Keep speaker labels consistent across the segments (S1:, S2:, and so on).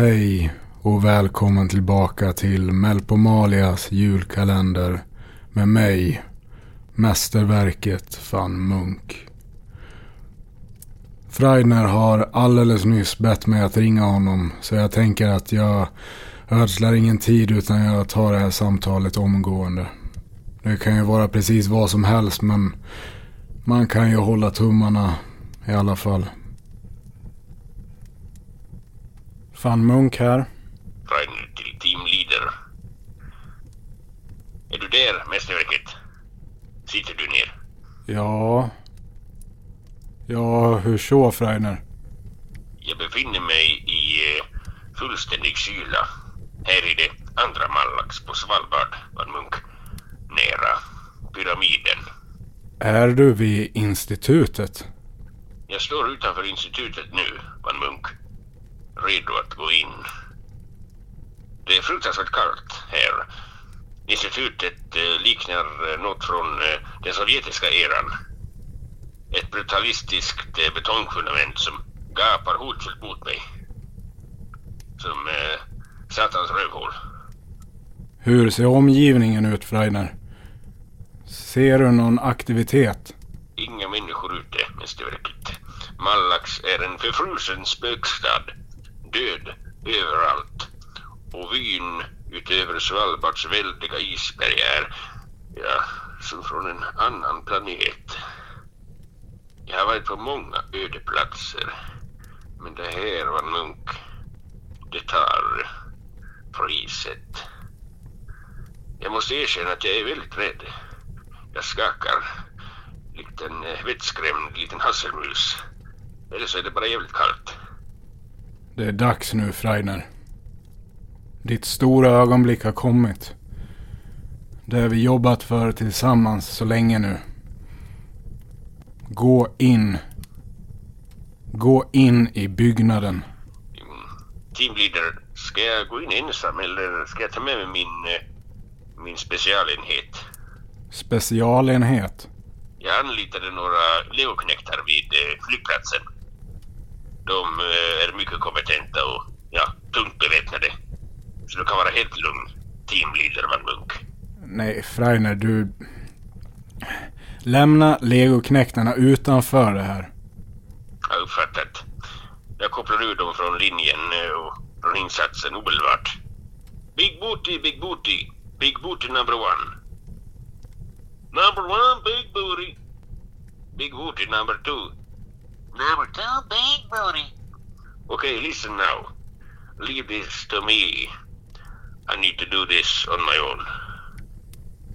S1: Hej och välkommen tillbaka till Melpomalias julkalender med mig, mästerverket van Munk. Freidner har alldeles nyss bett mig att ringa honom så jag tänker att jag ödslar ingen tid utan jag tar det här samtalet omgående. Det kan ju vara precis vad som helst men man kan ju hålla tummarna i alla fall. Van Munk här.
S2: Freidner till teamleader. Är du där, mästerverket? Sitter du ner?
S1: Ja. Ja, hur så Freidner?
S2: Jag befinner mig i eh, fullständig kyla. Här i det andra Mallax på Svalbard, van Munk. Nära pyramiden.
S1: Är du vid institutet?
S2: Jag står utanför institutet nu, van Munk. Redo att gå in. Det är fruktansvärt kallt här. Institutet eh, liknar eh, något från eh, den sovjetiska eran. Ett brutalistiskt betongfundament som gapar hotfullt mot mig. Som eh, satans rövhål.
S1: Hur ser omgivningen ut Freidner? Ser du någon aktivitet?
S2: Inga människor ute, mästerverket. Mallax är en förfrusen spökstad. Död överallt. Och vyn utöver Svalbards väldiga isberg är, ja, som från en annan planet. Jag har varit på många ödeplatser. Men det här var Munk. Det tar priset. Jag måste erkänna att jag är väldigt rädd. Jag skakar. Likt en eh, vettskrämd liten hasselmus. Eller så är det bara jävligt kallt.
S1: Det är dags nu Freidner. Ditt stora ögonblick har kommit. Det har vi jobbat för tillsammans så länge nu. Gå in. Gå in i byggnaden.
S2: Teamleader, ska jag gå in ensam eller ska jag ta med mig min, eh, min specialenhet?
S1: Specialenhet.
S2: Jag anlitade några legoknektar vid eh, flygplatsen. De eh, är mycket kompetenta och ja, tungt beväpnade. Så du kan vara helt lugn, teamleader Van Munk.
S1: Nej, Freidner, du... Lämna legoknektarna utanför det här.
S2: Jag har uppfattat. Jag kopplar ur dem från linjen eh, och från insatsen omedelbart. Big booty, big booty. Big booty number one. Number one, big booty. Big booty number two. Number two, big booty. Okay, listen now. Leave this to me. I need to do this on my own.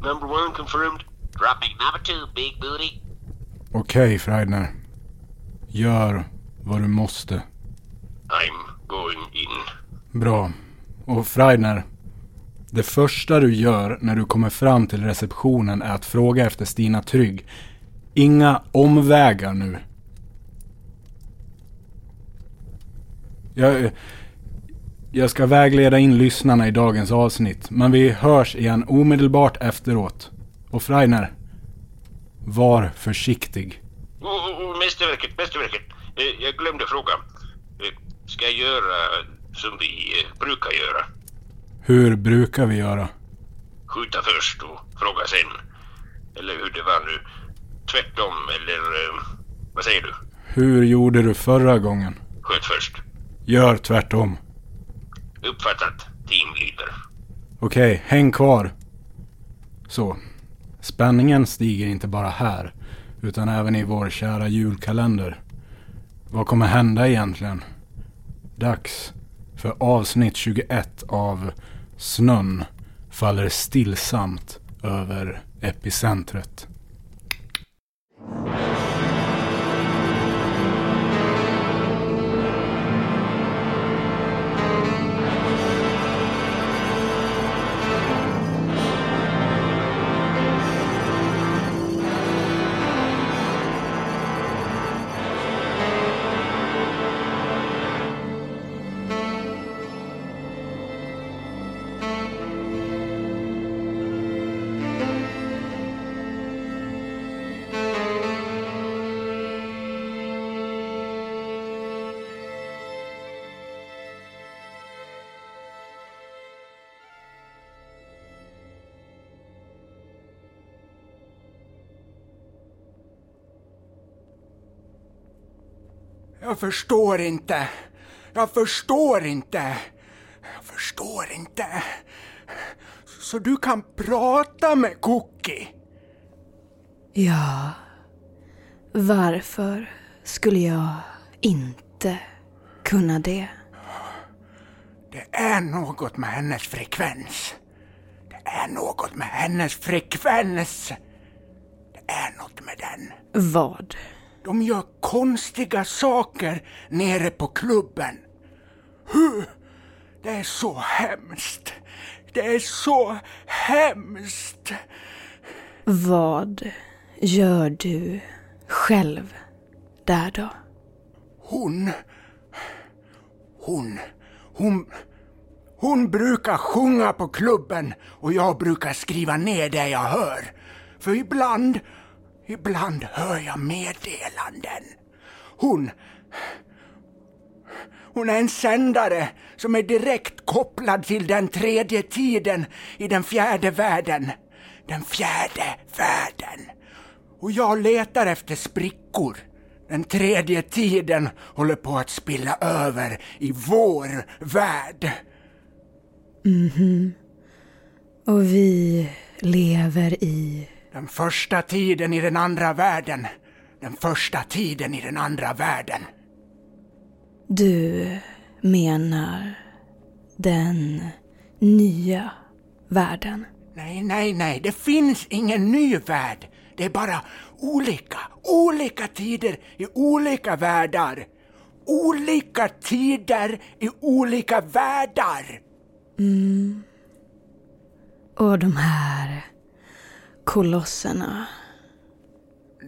S2: Number one confirmed. Dropping number two, big booty.
S1: Okej, Freidner. Gör vad du måste.
S2: I'm going in.
S1: Bra. Och Freidner. Det första du gör när du kommer fram till receptionen är att fråga efter Stina Trygg. Inga omvägar nu. Jag, jag ska vägleda in lyssnarna i dagens avsnitt, men vi hörs igen omedelbart efteråt. Och Freidner, var försiktig.
S2: Oh, oh, mästerverket, mästerverket. Eh, jag glömde fråga. Eh, ska jag göra som vi eh, brukar göra?
S1: Hur brukar vi göra?
S2: Skjuta först och fråga sen. Eller hur det var nu. Tvärtom, eller vad säger du?
S1: Hur gjorde du förra gången?
S2: Sköt först.
S1: Gör tvärtom.
S2: Uppfattat, teamleader.
S1: Okej, häng kvar. Så. Spänningen stiger inte bara här, utan även i vår kära julkalender. Vad kommer hända egentligen? Dags för avsnitt 21 av Snön faller stillsamt över epicentret.
S3: Jag förstår inte. Jag förstår inte. Jag förstår inte. Så du kan prata med Cookie?
S4: Ja, varför skulle jag inte kunna det?
S3: Det är något med hennes frekvens. Det är något med hennes frekvens. Det är något med den.
S4: Vad?
S3: De gör konstiga saker nere på klubben. Hur? Det är så hemskt. Det är så hemskt.
S4: Vad gör du själv där då?
S3: Hon... Hon... Hon... Hon brukar sjunga på klubben och jag brukar skriva ner det jag hör. För ibland... Ibland hör jag meddelanden. Hon... Hon är en sändare som är direkt kopplad till den tredje tiden i den fjärde världen. Den fjärde världen. Och jag letar efter sprickor. Den tredje tiden håller på att spilla över i vår värld. Mhm.
S4: Och vi lever i...
S3: Den första tiden i den andra världen. Den första tiden i den andra världen.
S4: Du menar den nya världen?
S3: Nej, nej, nej, det finns ingen ny värld. Det är bara olika, olika tider i olika världar. Olika tider i olika världar.
S4: Och de här kolosserna.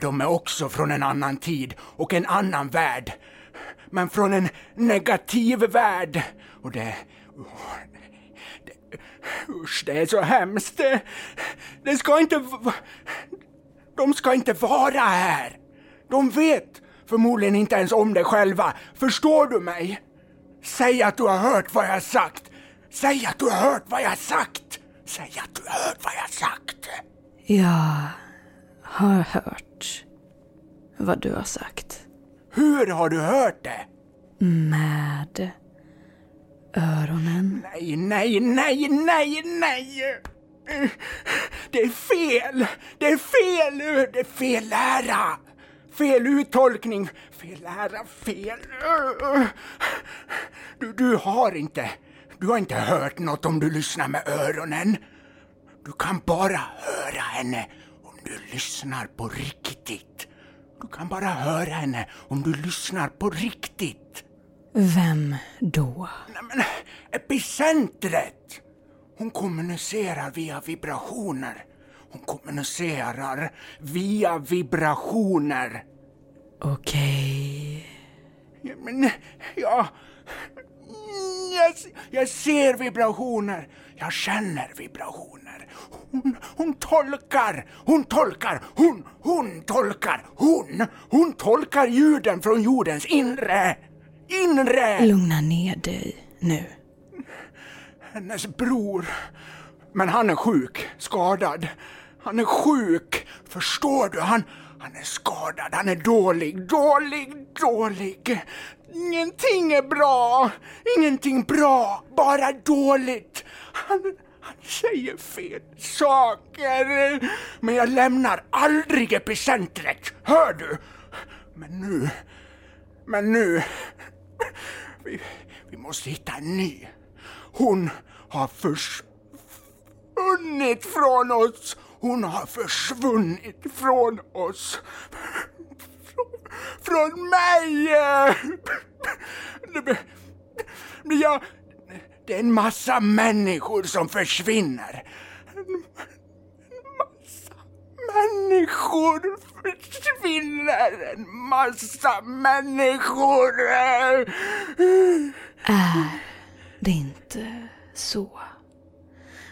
S3: De är också från en annan tid och en annan värld. Men från en negativ värld. Och det... det usch, det är så hemskt. Det, det ska inte... De ska inte vara här. De vet förmodligen inte ens om det själva. Förstår du mig? Säg att du har hört vad jag har sagt. Säg att du har hört vad jag har sagt. Säg att du har hört vad jag har sagt.
S4: Jag har hört vad du har sagt.
S3: Hur har du hört det?
S4: Med öronen.
S3: Nej, nej, nej, nej, nej! Det är fel! Det är fel! Det är fel lära! Fel uttolkning, fel lära, fel... Du, du har inte... Du har inte hört något om du lyssnar med öronen. Du kan bara höra henne om du lyssnar på riktigt. Du kan bara höra henne om du lyssnar på riktigt.
S4: Vem då?
S3: Nej men, epicentret! Hon kommunicerar via vibrationer. Hon kommunicerar via vibrationer.
S4: Okej.
S3: Ja, men, ja... Jag, jag ser vibrationer. Jag känner vibrationer. Hon, hon tolkar, hon tolkar, hon, hon tolkar, hon, hon tolkar ljuden från jordens inre. Inre!
S4: Lugna ner dig nu.
S3: hennes bror. Men han är sjuk, skadad. Han är sjuk, förstår du? Han, han är skadad, han är dålig, dålig, dålig. Ingenting är bra, ingenting bra, bara dåligt. Han, han säger fel saker. Men jag lämnar aldrig epicentret, hör du? Men nu, men nu... Vi, vi måste hitta en ny. Hon har försvunnit från oss. Hon har försvunnit från oss. Från, från mig! Jag, det är en massa människor som försvinner. En massa människor försvinner. En massa människor.
S4: Är det inte så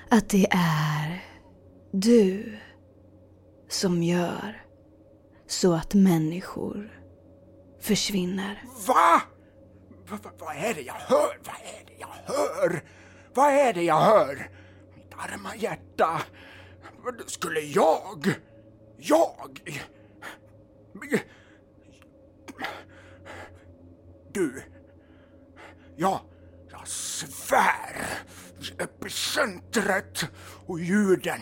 S4: att det är du som gör så att människor försvinner?
S3: Va? Va- va- Vad är det jag hör? Vad är det jag hör? Vad är det jag hör? Mitt arma hjärta. Skulle jag? Jag? du? Ja, jag svär epicentret och ljuden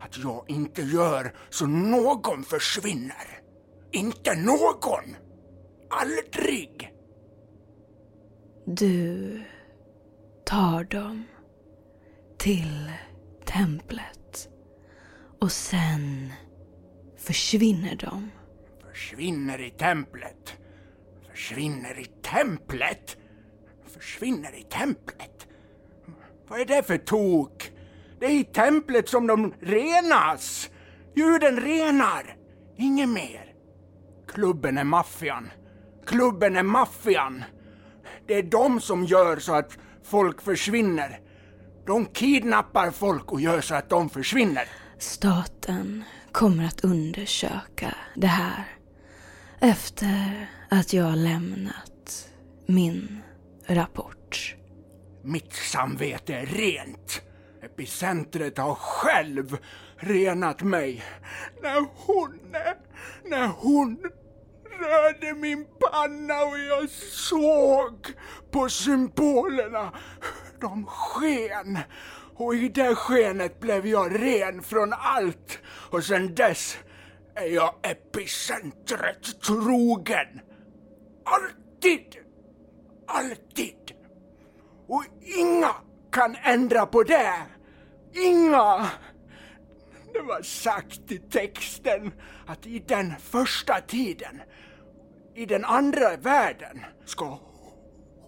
S3: att jag inte gör så någon försvinner. Inte någon! Aldrig!
S4: Du tar dem till templet och sen försvinner de.
S3: Försvinner i templet. Försvinner i templet? Försvinner i templet? Vad är det för tok? Det är i templet som de renas. Ljuden renar. Inget mer. Klubben är maffian. Klubben är maffian. Det är de som gör så att folk försvinner. De kidnappar folk och gör så att de försvinner.
S4: Staten kommer att undersöka det här efter att jag lämnat min rapport.
S3: Mitt samvete är rent. Epicentret har själv renat mig. När hon, när hon rörde min panna och jag såg på symbolerna. De sken. Och i det skenet blev jag ren från allt. Och sen dess är jag epicentret trogen. Alltid. Alltid. Och inga kan ändra på det. Inga. Det var sagt i texten att i den första tiden, i den andra världen, ska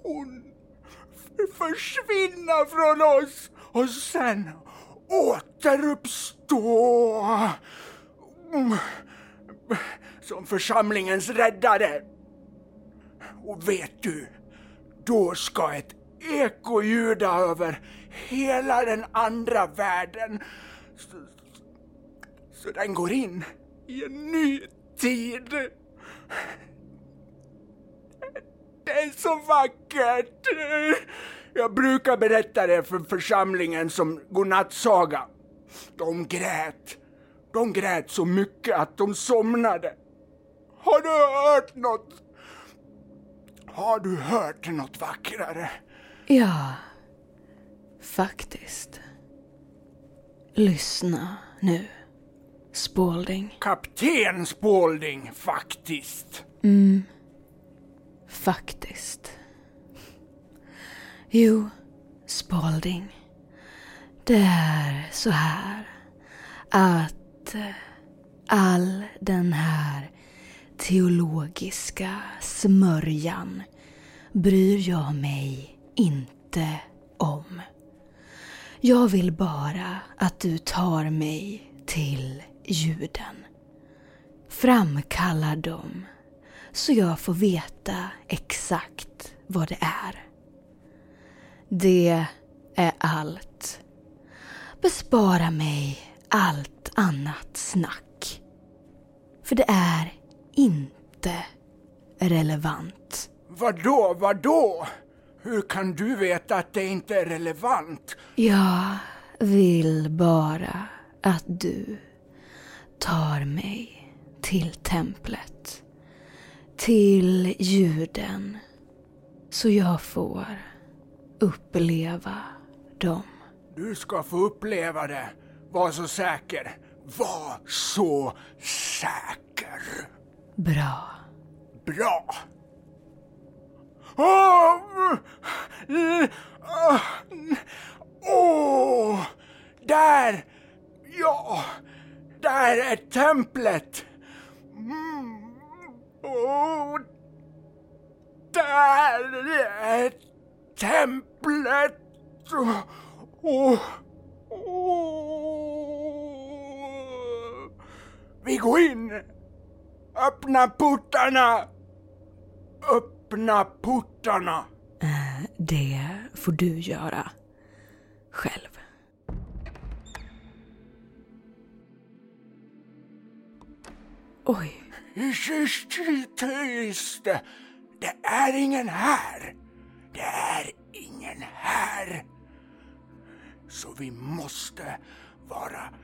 S3: hon försvinna från oss och sen återuppstå mm. som församlingens räddare. Och vet du, då ska ett eko ljuda över hela den andra världen. Så, så den går in i en ny tid. Det är så vackert! Jag brukar berätta det för församlingen som godnattsaga. De grät. De grät så mycket att de somnade. Har du hört något? Har du hört något vackrare?
S4: Ja, faktiskt. Lyssna nu, Spalding.
S3: Kapten Spalding, faktiskt.
S4: Mm, faktiskt. Jo, Spalding. Det är så här att eh, all den här teologiska smörjan bryr jag mig inte om. Jag vill bara att du tar mig till ljuden. Framkallar dem så jag får veta exakt vad det är. Det är allt. Bespara mig allt annat snack. För det är inte relevant.
S3: Vadå, vadå? Hur kan du veta att det inte är relevant?
S4: Jag vill bara att du tar mig till templet. Till ljuden. Så jag får uppleva dem.
S3: Du ska få uppleva det. Var så säker. Var så säker.
S4: Bra.
S3: Bra. Åh! Där! Ja! Där är templet! Mm. Där är templet! Oh, oh. Vi går in! Öppna portarna! Öppna portarna!
S4: Det får du göra. Själv. Oj.
S3: Tyst, tyst! Det är ingen här! Det är ingen här! Så vi måste vara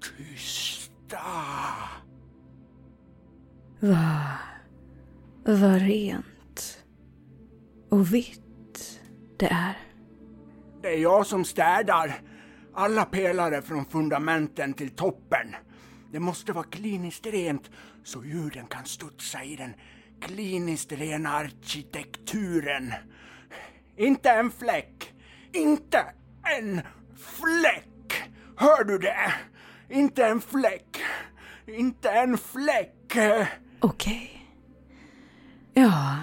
S3: tysta.
S4: Vad... Vad rent och vitt det är.
S3: Det är jag som städar alla pelare från fundamenten till toppen. Det måste vara kliniskt rent så ljuden kan studsa i den kliniskt rena arkitekturen. Inte en fläck. Inte en fläck! Hör du det? Inte en fläck. Inte en fläck.
S4: Okej. Ja,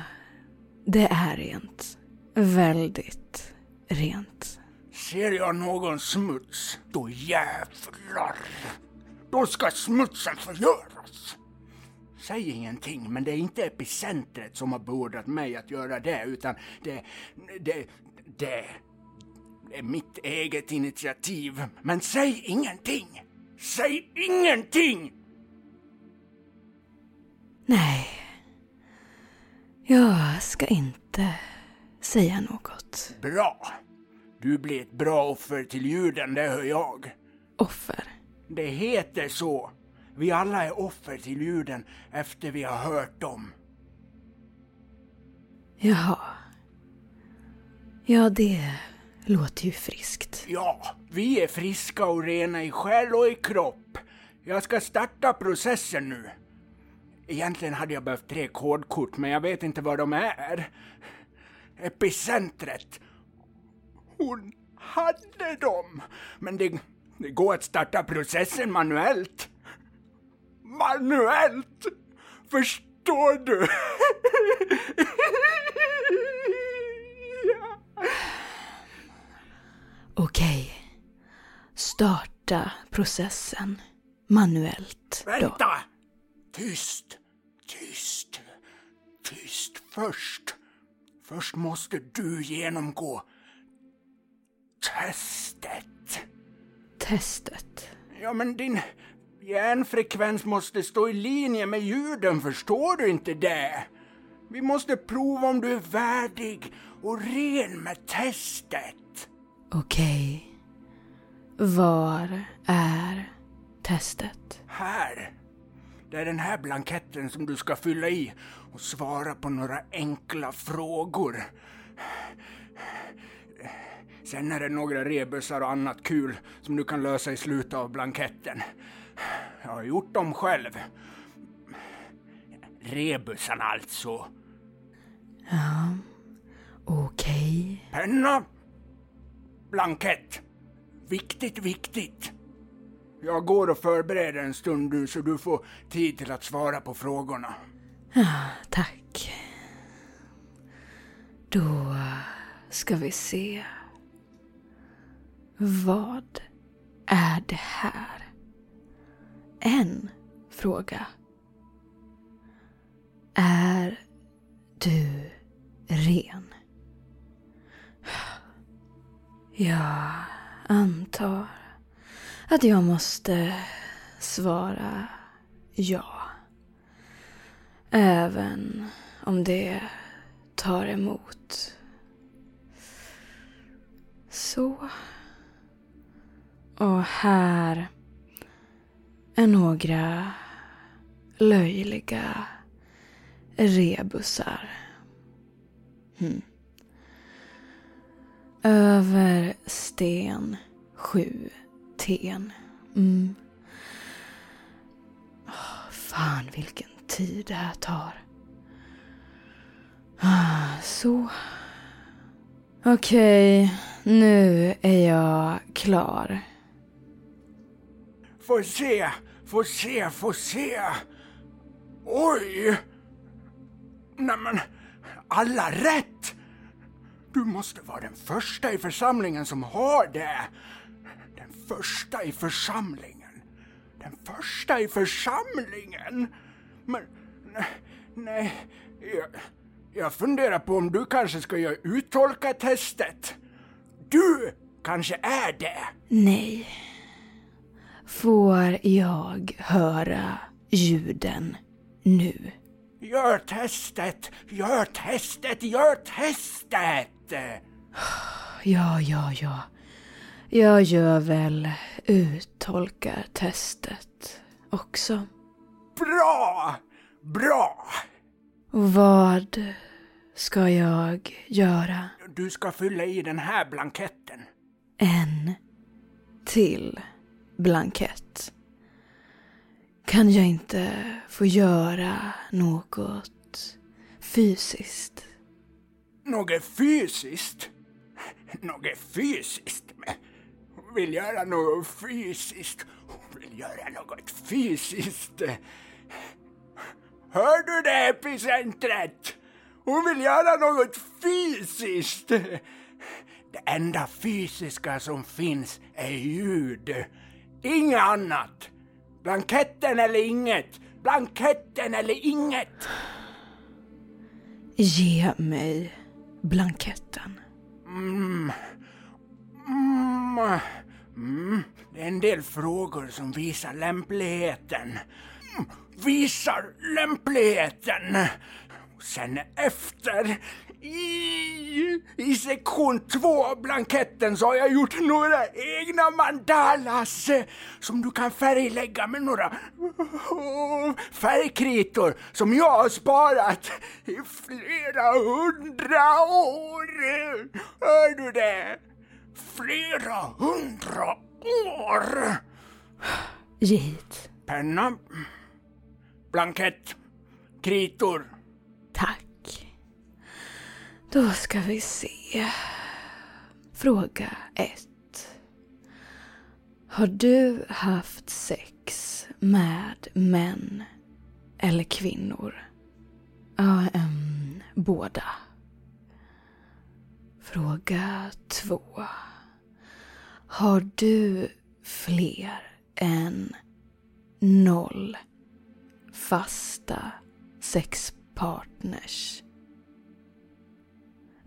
S4: det är rent. Väldigt rent.
S3: Ser jag någon smuts, då jävlar. Då ska smutsen förgöras. Säg ingenting, men det är inte epicentret som har beordrat mig att göra det, utan det, det, det är mitt eget initiativ. Men säg ingenting! Säg ingenting!
S4: Nej. Jag ska inte säga något.
S3: Bra. Du blir ett bra offer till ljuden, det hör jag.
S4: Offer.
S3: Det heter så. Vi alla är offer till ljuden efter vi har hört dem.
S4: Jaha. Ja, det låter ju friskt.
S3: Ja, vi är friska och rena i själ och i kropp. Jag ska starta processen nu. Egentligen hade jag behövt tre kodkort, men jag vet inte vad de är. Epicentret. Hon hade dem, men det, det går att starta processen manuellt. Manuellt! Förstår du?
S4: Okej. Starta processen manuellt då.
S3: Vänta! Tyst först. Först måste du genomgå testet.
S4: Testet.
S3: Ja, men din hjärnfrekvens måste stå i linje med ljuden, förstår du inte det? Vi måste prova om du är värdig och ren med testet.
S4: Okej. Var är testet?
S3: Här. Det är den här blanketten som du ska fylla i och svara på några enkla frågor. Sen är det några rebusar och annat kul som du kan lösa i slutet av blanketten. Jag har gjort dem själv. Rebusarna alltså.
S4: Ja. Okej.
S3: Penna. Blankett. Viktigt, viktigt. Jag går och förbereder en stund nu så du får tid till att svara på frågorna.
S4: Ja, tack. Då ska vi se. Vad är det här? En fråga. Är du ren? Jag antar att jag måste svara ja. Även om det tar emot. Så. Och här är några löjliga rebusar. Hmm. Över sten sju ten. Mm. Fan vilken tid det här tar. Ah, Så. Okej, nu är jag klar.
S3: Få se, få se, få se. Oj! Nämen, alla rätt! Du måste vara den första i församlingen som har det. Första i församlingen. Den första i församlingen? Men, nej, nej jag, jag funderar på om du kanske ska göra uttolkartestet. Du kanske är det.
S4: Nej. Får jag höra ljuden nu?
S3: Gör testet, gör testet, gör testet!
S4: Ja, ja, ja. Jag gör väl uttolkartestet också.
S3: Bra! Bra!
S4: Vad ska jag göra
S3: Du ska fylla i den här blanketten.
S4: en till blankett. Kan jag inte få göra något fysiskt?
S3: Något fysiskt? Något fysiskt? Vill göra något fysiskt. Hon vill göra något fysiskt. Hör du det, epicentret? Hon vill göra något fysiskt. Det enda fysiska som finns är ljud. Inget annat. Blanketten eller inget. Blanketten eller inget.
S4: Ge mig blanketten.
S3: Mm, mm, det är en del frågor som visar lämpligheten. Mm, visar lämpligheten. Och sen efter, i, i sektion två av blanketten så har jag gjort några egna mandalas eh, som du kan färglägga med några oh, färgkritor som jag har sparat i flera hundra år. Hör du det? Flera hundra år.
S4: Ge hit.
S3: Penna, blankett, kritor.
S4: Tack. Då ska vi se. Fråga ett. Har du haft sex med män eller kvinnor? Ja, um, båda. Fråga två. Har du fler än noll fasta sexpartners?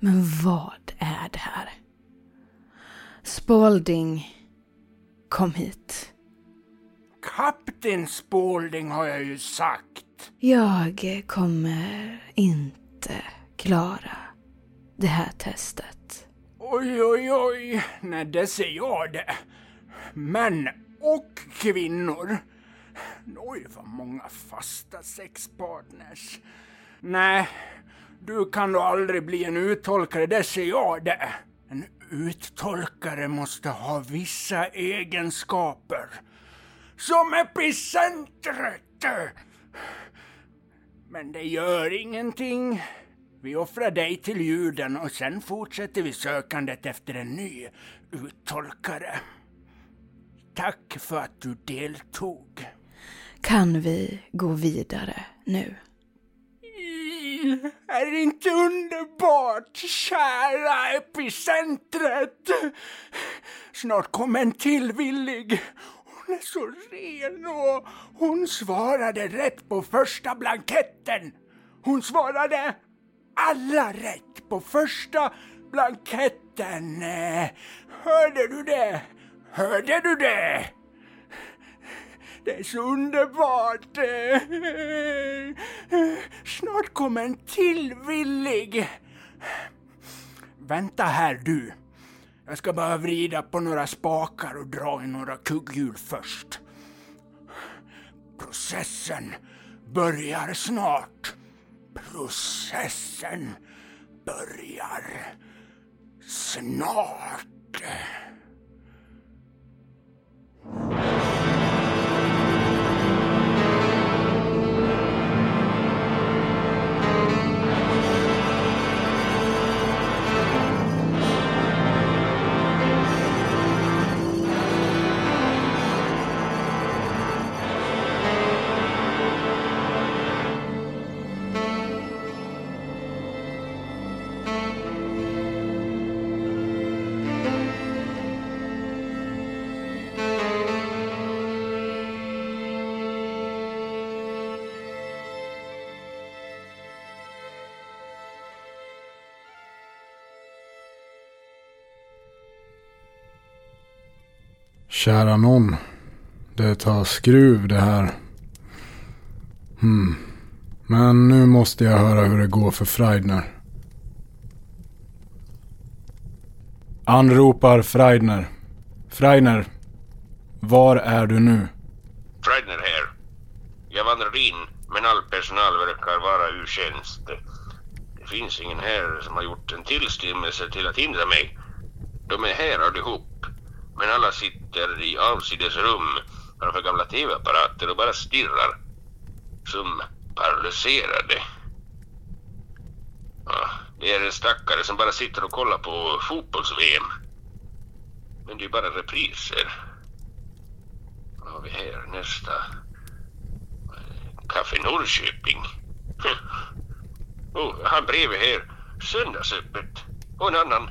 S4: Men vad är det här? Spalding, kom hit.
S3: Kapten Spalding har jag ju sagt.
S4: Jag kommer inte klara det här testet.
S3: Oj, oj, oj. Nej, det ser jag det. Män och kvinnor. Oj, vad många fasta sexpartners. Nej, du kan då aldrig bli en uttolkare, det ser jag det. En uttolkare måste ha vissa egenskaper. Som epicentret! Men det gör ingenting. Vi offrar dig till ljuden och sen fortsätter vi sökandet efter en ny uttolkare. Tack för att du deltog.
S4: Kan vi gå vidare nu?
S3: Är det inte underbart, kära epicentret? Snart kommer en till villig. Hon är så ren och hon svarade rätt på första blanketten. Hon svarade alla rätt på första blanketten. Hörde du det? Hörde du det? Det är så underbart. Snart kommer en till villig. Vänta här du. Jag ska bara vrida på några spakar och dra i några kugghjul först. Processen börjar snart. Processen börjar snart.
S1: Kära någon. Det tar skruv det här. Hmm. Men nu måste jag höra hur det går för Freidner. Anropar Freidner. Freidner. Var är du nu?
S2: Freidner här. Jag vandrar in, men all personal verkar vara ur tjänst. Det finns ingen här som har gjort en tillstymmelse till att hindra mig. De är här allihop. Men alla sitter i avsides rum framför gamla tv-apparater och bara stirrar. Som paralyserade. Ja, det är en stackare som bara sitter och kollar på fotbolls-VM. Men det är bara repriser. Vad har vi här nästa? Café Norrköping. Oh, han bredvid här. Söndagsöppet. Och en annan.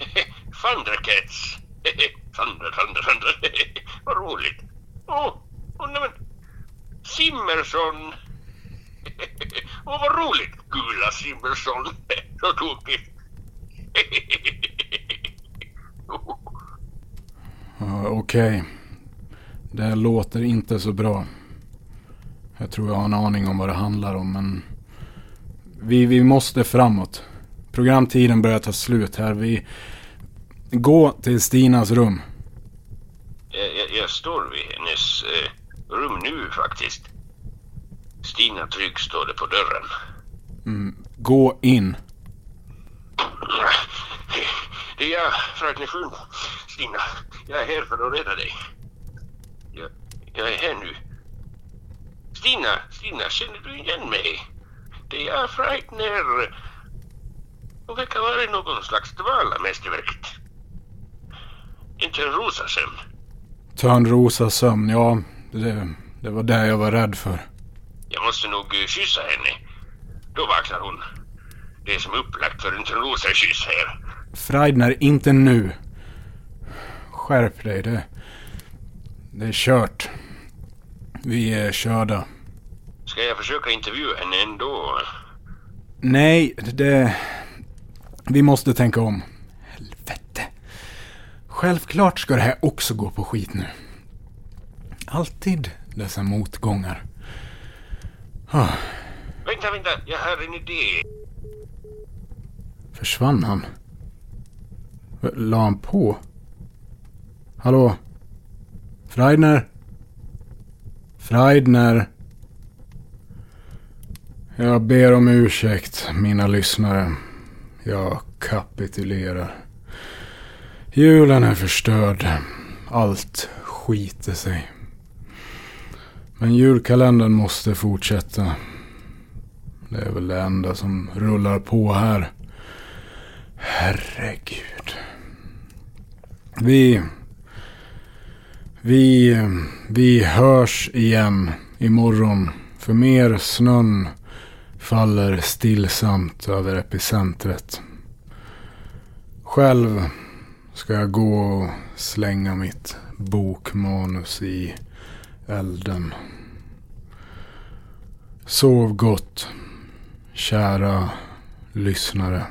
S2: Thundercats. Thunder, thunder, thunder. Vad roligt. Åh, oh, oh, nej men. Simmersson. Åh, oh, vad roligt. Gula Simmersson. Så tokigt.
S1: Ja, Okej. Det låter inte så bra. Jag tror jag har en aning om vad det handlar om men vi, vi måste framåt. Programtiden börjar ta slut här. Vi gå till Stinas rum.
S2: Jag, jag, jag står vid hennes eh, rum nu faktiskt. Stina Trygg står det på dörren.
S1: Mm, gå in.
S2: Det är jag, fröken Schulman. Stina, jag är här för att rädda dig. Jag, jag är här nu. Stina, Stina, känner du igen mig? Det är jag, Freitner. Och verkar vara någon slags dvala, mästerverket. Inte en rosa sömn.
S1: Törnrosa sömn, ja. Det, det var det jag var rädd för.
S2: Jag måste nog eh, kyssa henne. Då vaknar hon. Det är som upplagt för en Törnrosa-kyss här.
S1: Freidner, inte nu. Skärp dig. Det, det är kört. Vi är körda.
S2: Ska jag försöka intervjua henne ändå?
S1: Nej, det... Vi måste tänka om. Självklart ska det här också gå på skit nu. Alltid dessa motgångar. Ah,
S2: Vänta, vänta. Jag har en idé.
S1: försvann han? La han på? Hallå? Freidner? Freidner? Jag ber om ursäkt, mina lyssnare. Jag kapitulerar. Julen är förstörd. Allt skiter sig. Men julkalendern måste fortsätta. Det är väl det enda som rullar på här. Herregud. Vi... Vi... Vi hörs igen imorgon. För mer snön faller stillsamt över epicentret. Själv ska jag gå och slänga mitt bokmanus i elden. Sov gott, kära lyssnare.